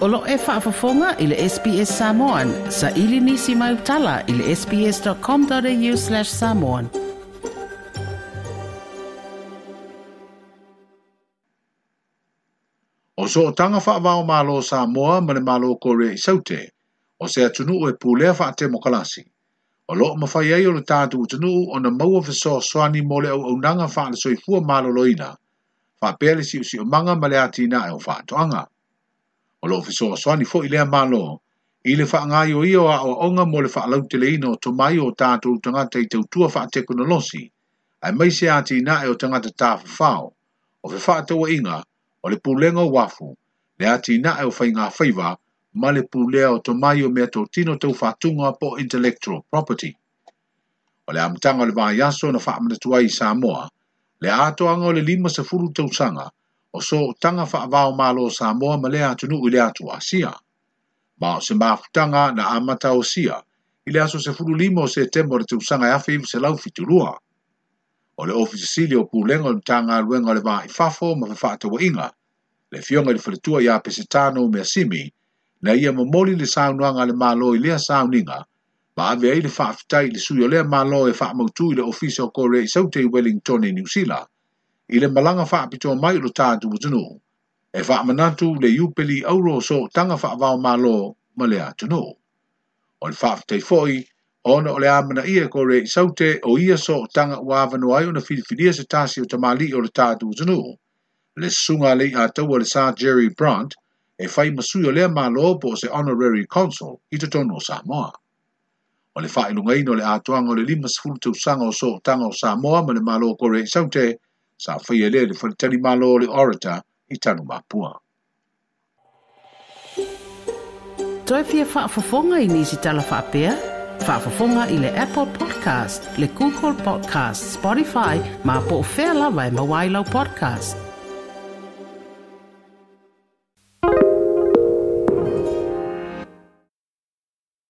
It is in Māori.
Olo e whaafafonga i le SBS Samoan. Sa ili nisi mai utala i sbs.com.au slash samoan. O so tanga whaavao malo Samoa ma le malo kore i saute. O se atunu e pulea whaate kalasi. O loo mawhai ai o le tātu utunu o na maua viso mo mole au au nanga whaale soifua malo loina. Whapele si usi o manga ma le atina e o whaatoanga. lo fiso so so ni fo ile ma lo ile fa nga yo yo a o nga mo le fa lo te le ino to mai o ta to te nga te te tu fa te ko lo si ai mai se ati na e o te nga ta fa fa o fe fa te o inga o le pu lenga le ati na e o fa nga fa ma le pu o to mai o me to tino te fa tu po intellectual property o le amtanga le va yaso na fa ma te tuai sa mo le ato anga o le lima se furu te usanga – o so o tanga wha avao malo sa moa ma lea tunu i lea tu asia. Ma o se maafutanga na amata o sia, i lea so se furu limo se tembo re te usanga ya e fi se lau fitulua. O le ofisi sili o pulenga o tanga luenga le vaa i fafo ma fafata wa inga, le fionga le fritua ya pesetano mea simi, na ia mamoli le saunuanga le malo i lea sauninga, ma avea i le faafitai le suyo lea malo e faa mautu i le ofisi o kore i saute i Wellington i e New Zealand. i e le malaga faapitoa mai i lo tatou atunuu e faamanatu le iupeli auro so o taga faavao mālō ma le a tunuu o le faafetai foʻi ona o le a manaʻia e kore i saute o ia so o taga ua avano ai ona filifilia se tasi o tamālii o le tatou atunuu le susuga alei atau a le sa jerry brant e fai masui o lea mālō po o se honorary consul i totonu o samoa o le faailugaina o le atoaga o le lima sefulu tausaga o so o taga o samoa ma le mālō kore i saute sa whaia e le le whanitani malo le orata i tanu mapua. Toi fia whaafafonga i nisi tala whaapea? Whaafafonga i le Apple Podcast, le Google Podcast, Spotify, ma po whea lawa e mawailau podcast.